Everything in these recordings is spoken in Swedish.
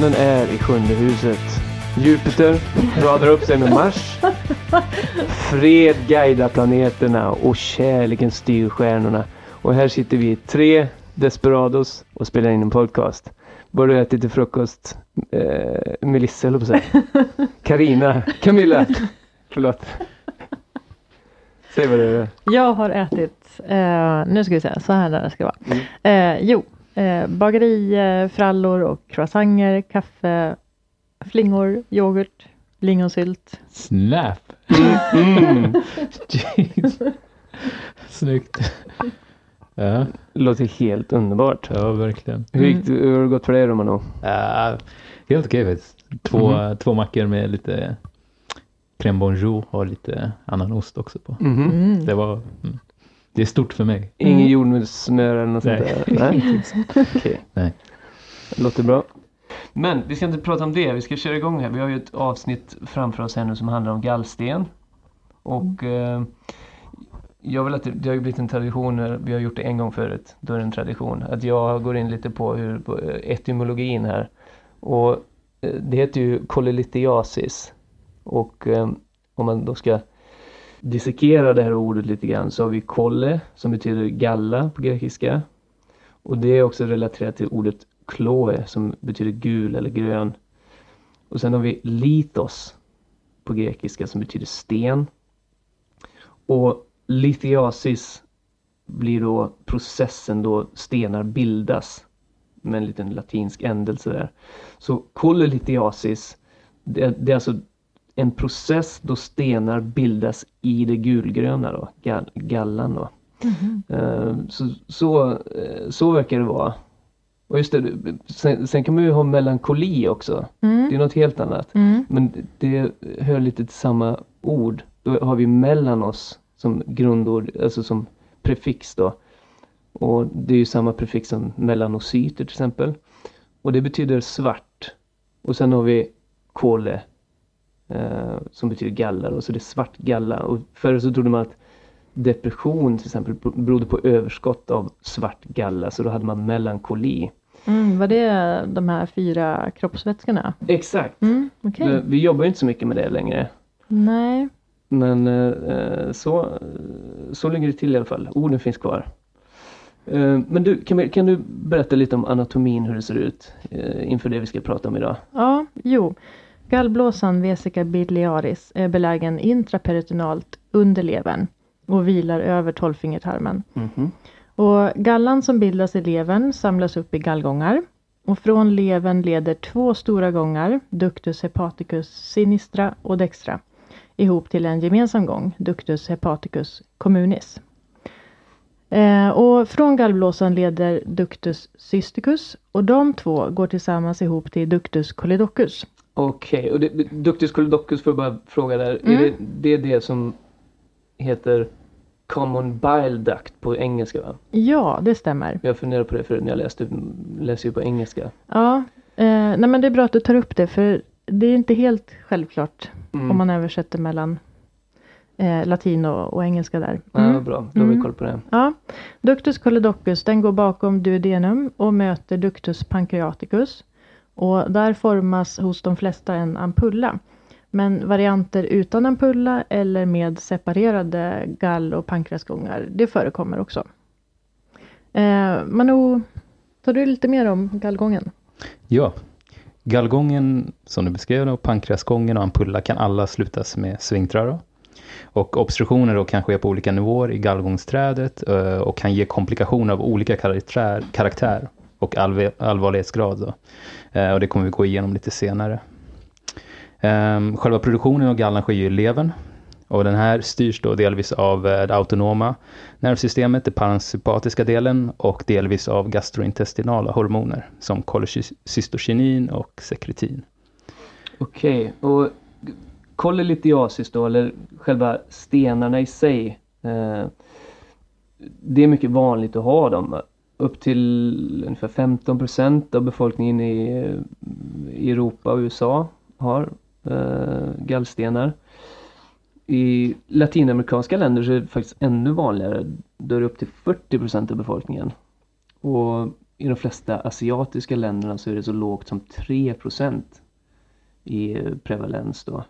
Månen är i sjunde huset. Jupiter radar upp sig med Mars. Fred guidar planeterna och kärleken styr stjärnorna. Och här sitter vi tre desperados och spelar in en podcast. Vad har ätit till frukost? Eh, Melissa höll på säga. Karina, Camilla. Förlåt. Säg vad det är. Jag har ätit, eh, nu ska vi se, så här där det ska vara. Mm. Eh, jo, eh, bageri, eh, frallor och croissanter, kaffe, flingor, yoghurt, lingonsylt. Snap! Mm. Jeez. Snyggt. Ja, Låter helt underbart. ja verkligen. Hur, gick det, hur har det gått för dig Romano? Ja, helt okej faktiskt. Två, Mhm. två mackor med lite crème bonjour och lite annan ost också på. Mhm. Mm. Det var, mm. Det är stort för mig. Ingen Mm. jordnötssmör eller något Nej. sånt där? Nej. Okej. Nej. Låter bra. Men vi ska inte prata om det. Vi ska köra igång här. Vi har ju ett avsnitt framför oss här nu som handlar om gallsten. Och eh, jag vill att det, det har ju blivit en tradition, när vi har gjort det en gång förut, då är det en tradition, att jag går in lite på, hur, på eh, etymologin här. Och eh, det heter ju kolelitiasis. Och eh, om man då ska dissekera det här ordet lite grann så har vi kolle som betyder galla på grekiska. Och det är också relaterat till ordet kloe som betyder gul eller grön. Och sen har vi litos på grekiska som betyder sten. Och litiasis blir då processen då stenar bildas med en liten latinsk ändelse där. Så kolelithiasis det, det är alltså en process då stenar bildas i det gulgröna då, gall, gallan då. Mhm. Eh, Så, så, eh, så verkar det vara. Och just det, sen, sen kan man ju ha melankoli också. Det är Mm. något helt annat. Mm. Men det hör lite till samma ord. Då har vi melanos som grundord, alltså som prefix då. Och det är ju samma prefix som melanocyter till exempel. Och det betyder svart. Och sen har vi kole som betyder galla. Och så det är svart galla. Och förr så trodde man att depression till exempel berodde på överskott av svart galla. Så då hade man melankoli. Mm. Var det de här fyra kroppsvätskorna? Exakt. Mm. Okej. Vi- jobbar ju inte så mycket med det längre. Nej. Men eh, så, så ligger det till i alla fall. Orden finns kvar. Eh, men du, kan, kan du berätta lite om anatomin, hur det ser ut eh, inför det vi ska prata om idag? Ja, jo. Gallblåsan vesica biliaris är belägen intraperitonealt under levern och vilar över tolvfingertarmen. Mhm. Och gallan som bildas i levern samlas upp i gallgångar. Och från levern leder två stora gångar, ductus hepaticus sinistra och dextra, ihop till en gemensam gång, ductus hepaticus communis. Eh, och från gallblåsan leder ductus cysticus och de två går tillsammans ihop till ductus choledochus. Okej, och det, Ductus choledochus får jag bara fråga där. Mm. Är det, det är det som heter common bile duct på engelska va? Ja, det stämmer. Jag funderade på det förut när jag läste, läste ju på engelska. Ja, eh, nej men det är bra att du tar upp det för det är inte helt självklart Mm. om man översätter mellan eh, latin och, och engelska där. Ja, Mm. vad bra, då har vi Mm. koll på det. Ja, ductus choledochus den går bakom duodenum och möter ductus pancreaticus. Och där formas hos de flesta en ampulla. Men varianter utan ampulla eller med separerade gall och pankreasgångar, det förekommer också. Eh, Manu, tar du lite mer om gallgången? Ja. Gallgången, som du beskrev, och pankreasgången och ampulla kan alla slutas med svängtröra. Och obstruktioner då kan ske på olika nivåer i gallgångsträdet eh, och kan ge komplikationer av olika karaktär, karaktär och allve- allvarlighetsgrad. Då. Eh, Och det kommer vi gå igenom lite senare. Eh, Själva produktionen av gallan sker ju i levern. Och den här styrs då delvis av eh, det autonoma nervsystemet, den parasympatiska delen och delvis av gastrointestinala hormoner som kolocystokinin och sekretin. Okej, och kolelitiasis då, eller själva stenarna i sig. Eh, det är mycket vanligt att ha dem. Upp till ungefär 15 procent av befolkningen i, i Europa och USA har eh, gallstenar. I latinamerikanska länder så är det faktiskt ännu vanligare. Då är det upp till 40 procent av befolkningen. Och i de flesta asiatiska länderna så är det så lågt som 3 procent i prevalens då.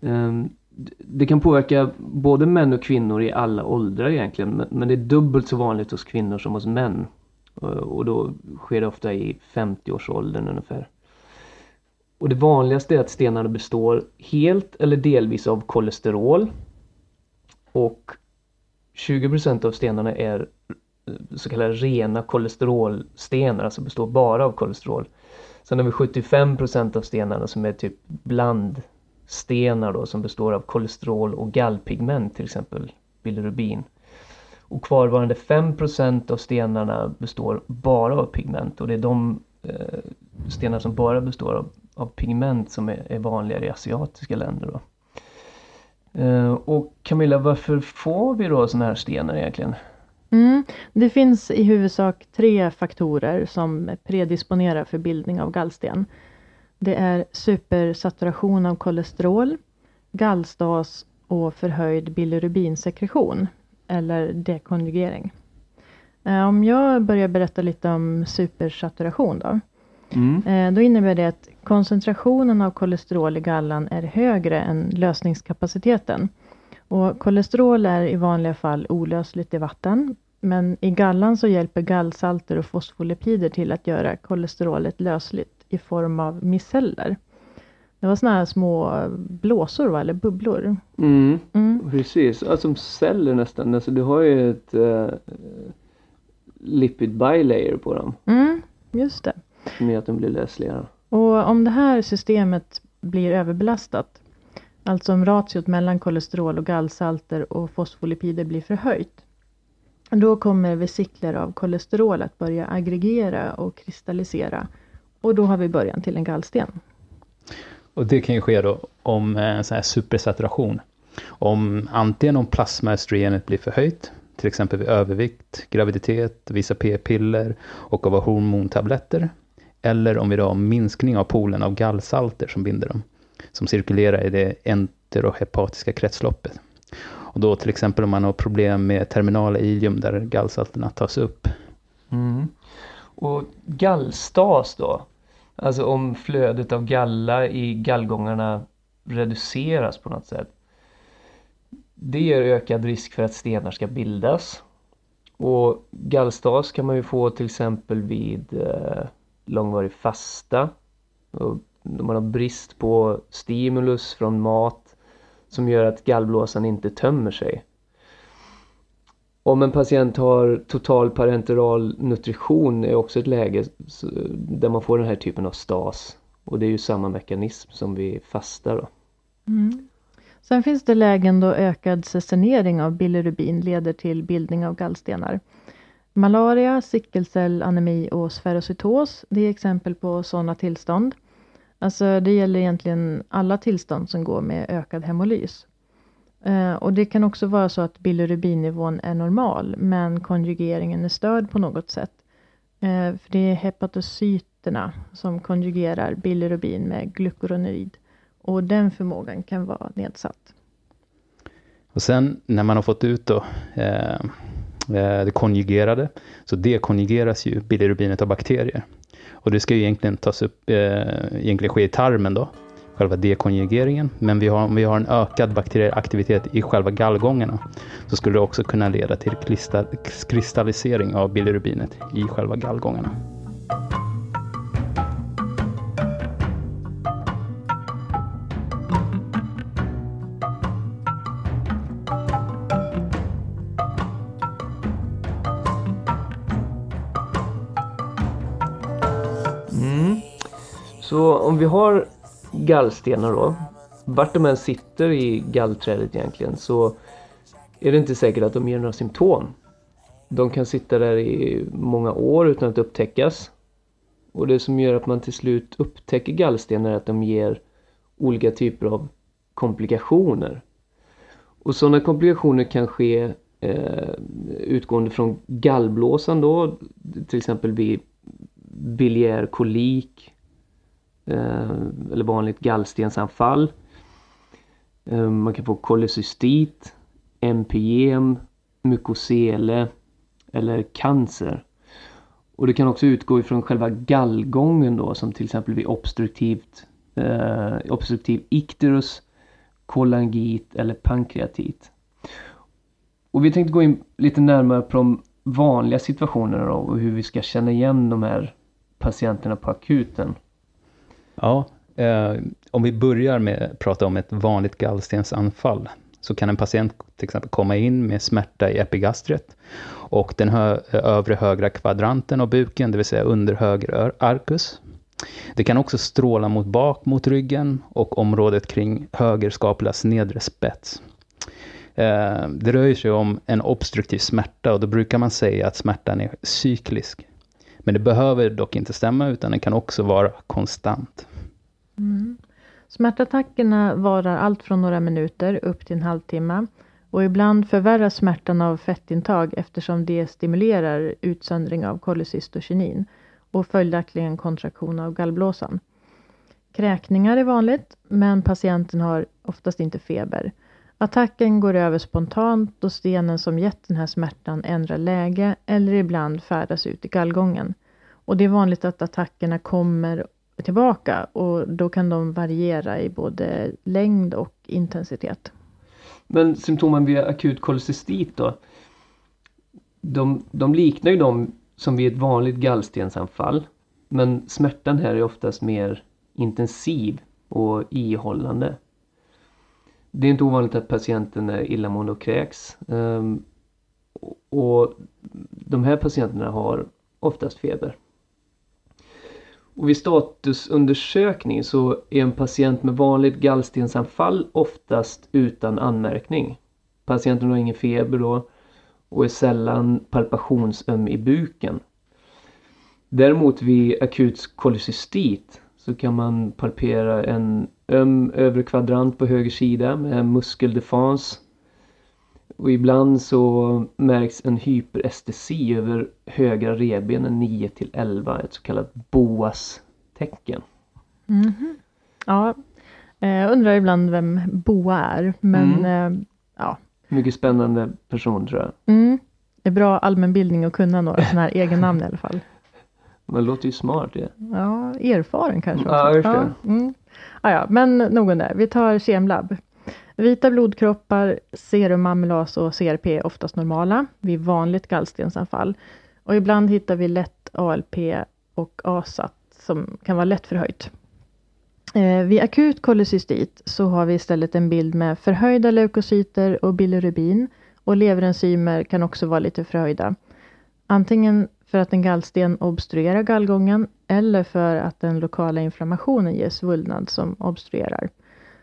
Um, det kan påverka både män och kvinnor i alla åldrar egentligen men det är dubbelt så vanligt hos kvinnor som hos män. Och då sker det ofta i 50-årsåldern ungefär. Och det vanligaste är att stenarna består helt eller delvis av kolesterol. Och 20% av stenarna är så kallade rena kolesterolstenar, alltså består bara av kolesterol. Sen har vi 75% av stenarna som är typ bland stenar då som består av kolesterol och gallpigment till exempel bilirubin. Och kvarvarande 5% av stenarna består bara av pigment och det är de eh, stenar som bara består av, av pigment som är, är vanligare i asiatiska länder. Då. Eh, och Camilla, varför får vi då sådana här stenar egentligen? Mm, det finns i huvudsak tre faktorer som predisponerar för bildning av gallsten. Det är supersaturation av kolesterol, gallstas och förhöjd bilirubinsekretion eller dekonjugering. Eh, om jag börjar berätta lite om supersaturation då. Mm. Eh, då innebär det att koncentrationen av kolesterol i gallan är högre än lösningskapaciteten. Och kolesterol är i vanliga fall olösligt i vatten. Men i gallan så hjälper gallsalter och fosfolipider till att göra kolesterolet lösligt i form av miceller. Det var såna här små blåsor va? eller bubblor. Mm, mm. Precis, som celler nästan. Alltså, du har ju ett uh, lipid bilayer på dem. Mm, just det. Som gör att de blir lösliga. Och om det här systemet blir överbelastat, alltså om ratiot mellan kolesterol och gallsalter och fosfolipider blir förhöjt, då kommer vesikler av kolesterol att börja aggregera och kristallisera. Och då har vi början till en gallsten. Och det kan ju ske då om en eh, sån här supersaturation. Om antingen om plasmaöstrogenet blir förhöjt, till exempel vid övervikt, graviditet, vissa p-piller och av hormontabletter. Eller om vi då har minskning av poolen av gallsalter som binder dem, som cirkulerar i det enterohepatiska kretsloppet. Och då till exempel om man har problem med terminala ilium där gallsalterna tas upp. Mm. Och gallstas då? Alltså om flödet av galla i gallgångarna reduceras på något sätt. Det ger ökad risk för att stenar ska bildas. Och gallstas kan man ju få till exempel vid eh, långvarig fasta. Och man har brist på stimulus från mat som gör att gallblåsan inte tömmer sig. Om en patient har total parenteral nutrition är också ett läge där man får den här typen av stas. Och det är ju samma mekanism som vid fasta då. Mm. Sen finns det lägen då ökad sesenering av bilirubin leder till bildning av gallstenar. Malaria, sickelcellanemi och sferocytos, det är exempel på sådana tillstånd. Alltså det gäller egentligen alla tillstånd som går med ökad hemolys. Eh, och det kan också vara så att bilirubinnivån är normal, men konjugeringen är störd på något sätt. Eh, för det är hepatocyterna som konjugerar bilirubin med glukuronid. Och den förmågan kan vara nedsatt. Och sen när man har fått ut då, eh, eh det konjugerade, så dekonjugeras ju bilirubinet av bakterier. Och det ska ju egentligen tas upp, eh, egentligen ske i tarmen då, själva dekonjugeringen. Men vi har, om vi har en ökad bakterieaktivitet i själva gallgångarna så skulle det också kunna leda till kristallisering av bilirubinet i själva gallgångarna. Mm. Så om vi har gallstenar då, vart de än sitter i gallträdet egentligen så är det inte säkert att de ger några symptom. De kan sitta där i många år utan att upptäckas. Och det som gör att man till slut upptäcker gallstenar är att de ger olika typer av komplikationer. Och sådana komplikationer kan ske eh, utgående från gallblåsan då, till exempel vid biljär kolik Eh, eller vanligt gallstensanfall. Eh, man kan få kolecystit, empyem, mykosele eller cancer. Och det kan också utgå ifrån själva gallgången då som till exempel vid obstruktivt, eh, obstruktiv ikterus, kolangit eller pankreatit. Och vi tänkte gå in lite närmare på de vanliga situationerna då och hur vi ska känna igen de här patienterna på akuten. Ja, eh, om vi börjar med att prata om ett vanligt gallstensanfall så kan en patient till exempel komma in med smärta i epigastret och den hö övre högra kvadranten av buken, det vill säga under höger arcus. Det kan också stråla mot bak mot ryggen och området kring höger skapulas nedre spets. Eh, det rör sig om en obstruktiv smärta och då brukar man säga att smärtan är cyklisk. Men det behöver dock inte stämma utan den kan också vara konstant. Mm. Smärtattackerna varar allt från några minuter upp till en halvtimme. Och ibland förvärras smärtan av fettintag eftersom det stimulerar utsöndring av kolocystokinin och följaktligen kontraktion av gallblåsan. Kräkningar är vanligt, men patienten har oftast inte feber. Attacken går över spontant då stenen som gett den här smärtan ändrar läge eller ibland färdas ut i gallgången. Och det är vanligt att attackerna kommer tillbaka och då kan de variera i både längd och intensitet. Men symptomen vid akut kolcystit då? De, de liknar ju de som vid ett vanligt gallstensanfall. Men smärtan här är oftast mer intensiv och ihållande. Det är inte ovanligt att patienten är illamående och kräks. Ehm, och de här patienterna har oftast feber. Och vid statusundersökning så är en patient med vanligt gallstensanfall oftast utan anmärkning. Patienten har ingen feber då och är sällan palpationsöm i buken. Däremot vid akut kolocystit så kan man palpera en öm övre kvadrant på höger sida med muskeldefans. Och ibland så märks en hyperestesi över högra revbenen 9 till 11, ett så kallat boas-tecken. Mm -hmm. Ja, jag undrar ibland vem Boa är, men mm. Eh, ja. Mycket spännande person tror jag. Mm. Det är bra allmänbildning att kunna några sådana här egennamn i alla fall. Man låter ju smart det. Ja, erfaren kanske också. Ja, just det. Ja, mm. ah, ja, men nog om det. Vi tar kemlabb. Vita blodkroppar, serum amylas och CRP är oftast normala vid vanligt gallstensanfall. Och ibland hittar vi lätt ALP och ASAT som kan vara lätt förhöjt. Eh, vid akut kolocystit så har vi istället en bild med förhöjda leukocyter och bilirubin och leverenzymer kan också vara lite förhöjda. Antingen för att en gallsten obstruerar gallgången eller för att den lokala inflammationen ger svullnad som obstruerar.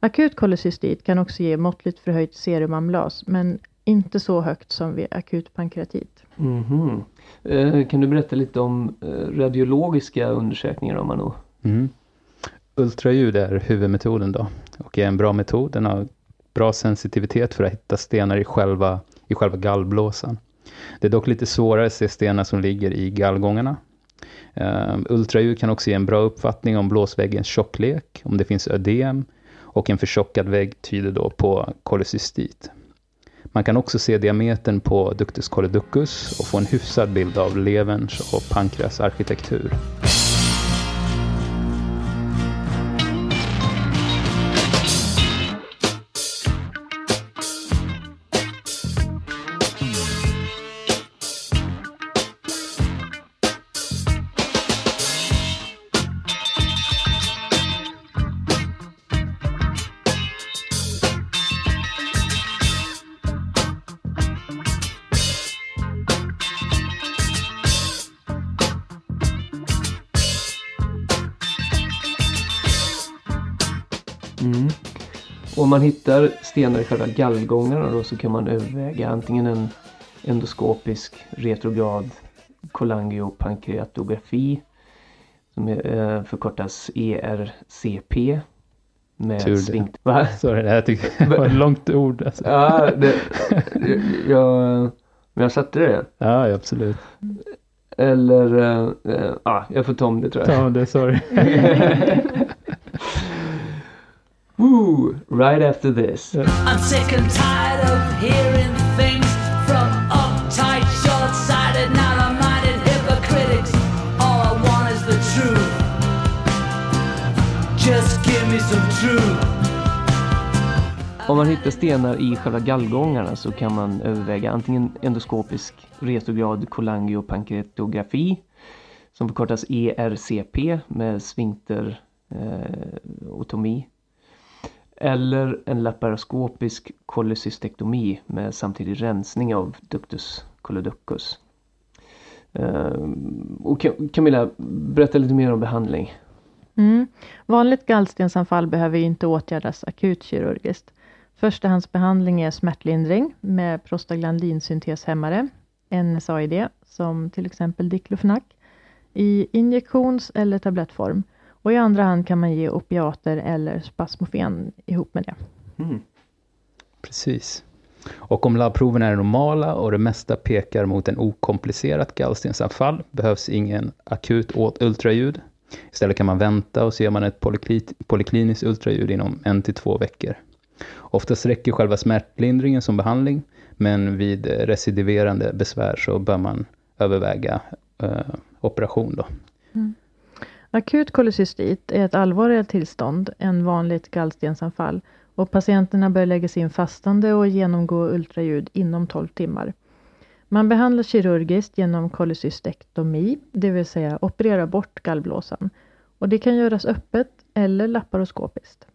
Akut kolocystit kan också ge måttligt förhöjt serumamylas men inte så högt som vid akut pankreatit. Mm -hmm. eh, kan du berätta lite om eh, radiologiska undersökningar om man då? Mm. Ultraljud är huvudmetoden då och är en bra metod. Den har bra sensitivitet för att hitta stenar i själva, i själva gallblåsan. Det är dock lite svårare att se stenar som ligger i gallgångarna. Eh, ultraljud kan också ge en bra uppfattning om blåsväggens tjocklek, om det finns ödem och en förtjockad vägg tyder då på kolocystit. Man kan också se diametern på ductus choledochus och få en hyfsad bild av leverns och pankreas arkitektur. Man hittar stenar i själva gallgångarna då så kan man överväga antingen en endoskopisk retrograd kolangiopankreatografi som är, förkortas ERCP. Med Tur svingt... Va? Sorry, det här tyckte jag var ett långt ord. Alltså. Ja, det, jag, men jag satte det. Ja, absolut. Eller, äh, ja, jag får ta om det tror jag. Ta om det, sorry. Woo! Right after this. I'm sick and tired of hearing things from uptight, short-sighted, narrow-minded hypocritics. All I want is the truth. Just give me some truth. Om man hittar stenar i själva gallgångarna så kan man överväga antingen endoskopisk retograd kolangiopankreatografi som förkortas ERCP med svinkterotomi eh, eller en laparoskopisk kolesystektomi med samtidig rensning av ductus coloducus. Eh, och Camilla, berätta lite mer om behandling. Mm. Vanligt gallstensanfall behöver inte åtgärdas akut kirurgiskt. Förstahandsbehandling är smärtlindring med prostaglandinsynteshämmare, NSAID, som till exempel diklofenak, i injektions eller tablettform. Och i andra hand kan man ge opiater eller spasmofen ihop med det. Mm. Precis. Och om labbproven är normala och det mesta pekar mot en okomplicerat gallstensanfall behövs ingen akut ultraljud. Istället kan man vänta och så gör man ett polykliniskt ultraljud inom en till två veckor. Oftast räcker själva smärtlindringen som behandling, men vid recidiverande besvär så bör man överväga eh, operation. Då. Mm. Akut kolocystit är ett allvarligare tillstånd än vanligt gallstensanfall och patienterna bör läggas in fastande och genomgå ultraljud inom 12 timmar. Man behandlar kirurgiskt genom kolecystektomi, det vill säga operera bort gallblåsan. Och det kan göras öppet eller laparoskopiskt.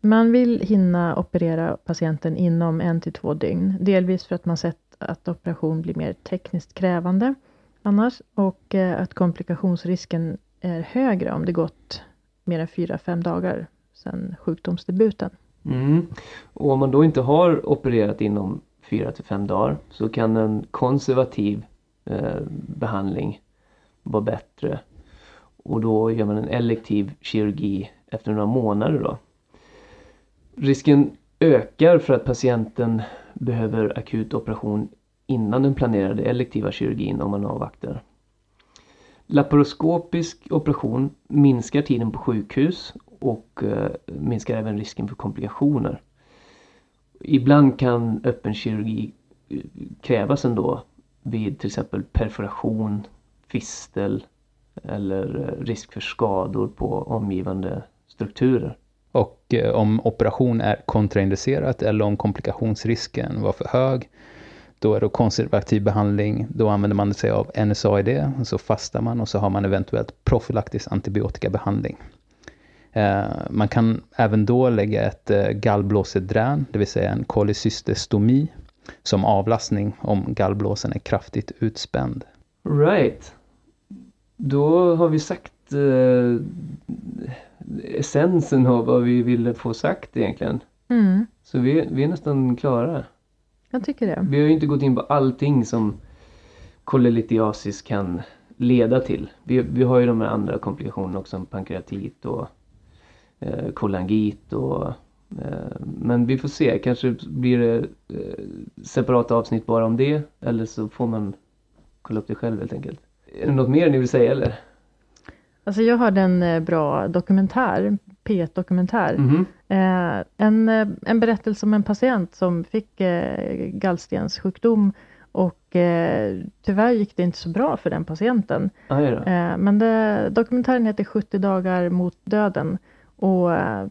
Man vill hinna operera patienten inom en till två dygn, delvis för att man sett att operation blir mer tekniskt krävande annars och eh, att komplikationsrisken är högre om det gått mer än 4-5 dagar sedan sjukdomsdebuten. Mm. Och om man då inte har opererat inom 4-5 dagar så kan en konservativ eh, behandling vara bättre. Och då gör man en elektiv kirurgi efter några månader då. Risken ökar för att patienten behöver akut operation innan den planerade elektiva kirurgin om man avvaktar. Laparoskopisk operation minskar tiden på sjukhus och eh, minskar även risken för komplikationer. Ibland kan öppen kirurgi eh, krävas ändå vid till exempel perforation, fistel eller eh, risk för skador på omgivande strukturer. Och om operation är kontraindicerat eller om komplikationsrisken var för hög då är det konservativ behandling, då använder man sig av NSAID, så fastar man och så har man eventuellt profylaktisk antibiotikabehandling. Eh, man kan även då lägga ett eh, gallblåsedrän, det vill säga en kolecystestomi, som avlastning om gallblåsen är kraftigt utspänd. Right. Då har vi sagt eh, essensen av vad vi ville få sagt egentligen. Mm. Så vi, vi är nästan klara. Jag tycker det. Vi har ju inte gått in på allting som kolelitiasis kan leda till. Vi, vi har ju de här andra komplikationerna också som pankreatit och eh, kolangit och eh, men vi får se, kanske blir det eh, separata avsnitt bara om det eller så får man kolla upp det själv helt enkelt. Är det något mer ni vill säga eller? Alltså jag hörde en eh, bra dokumentär, P1-dokumentär. Mm -hmm. eh, en, eh, en berättelse om en patient som fick eh, gallstenssjukdom och eh, tyvärr gick det inte så bra för den patienten. Eh, men det, dokumentären heter 70 dagar mot döden och eh,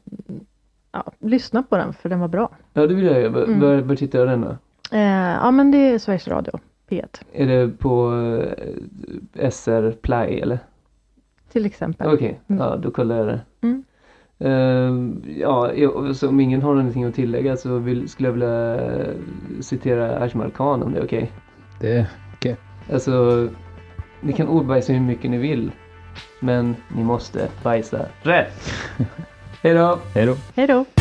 ja, lyssna på den för den var bra. Ja det vill jag göra. Mm. Var, var tittar jag den då? ja men det är Sveriges Radio, P1. Är det på SR Play eller? Till exempel. Okej, okay. mm. ja då kollar jag det. Mm. Uh, ja, så om ingen har någonting att tillägga så vill, skulle jag vilja citera Ajmal Khan om det är okej. Okay. Det är okej. Okay. Alltså, ni kan ordbajsa hur mycket ni vill. Men ni måste bajsa rätt. Hej då! Hej då! Hej då!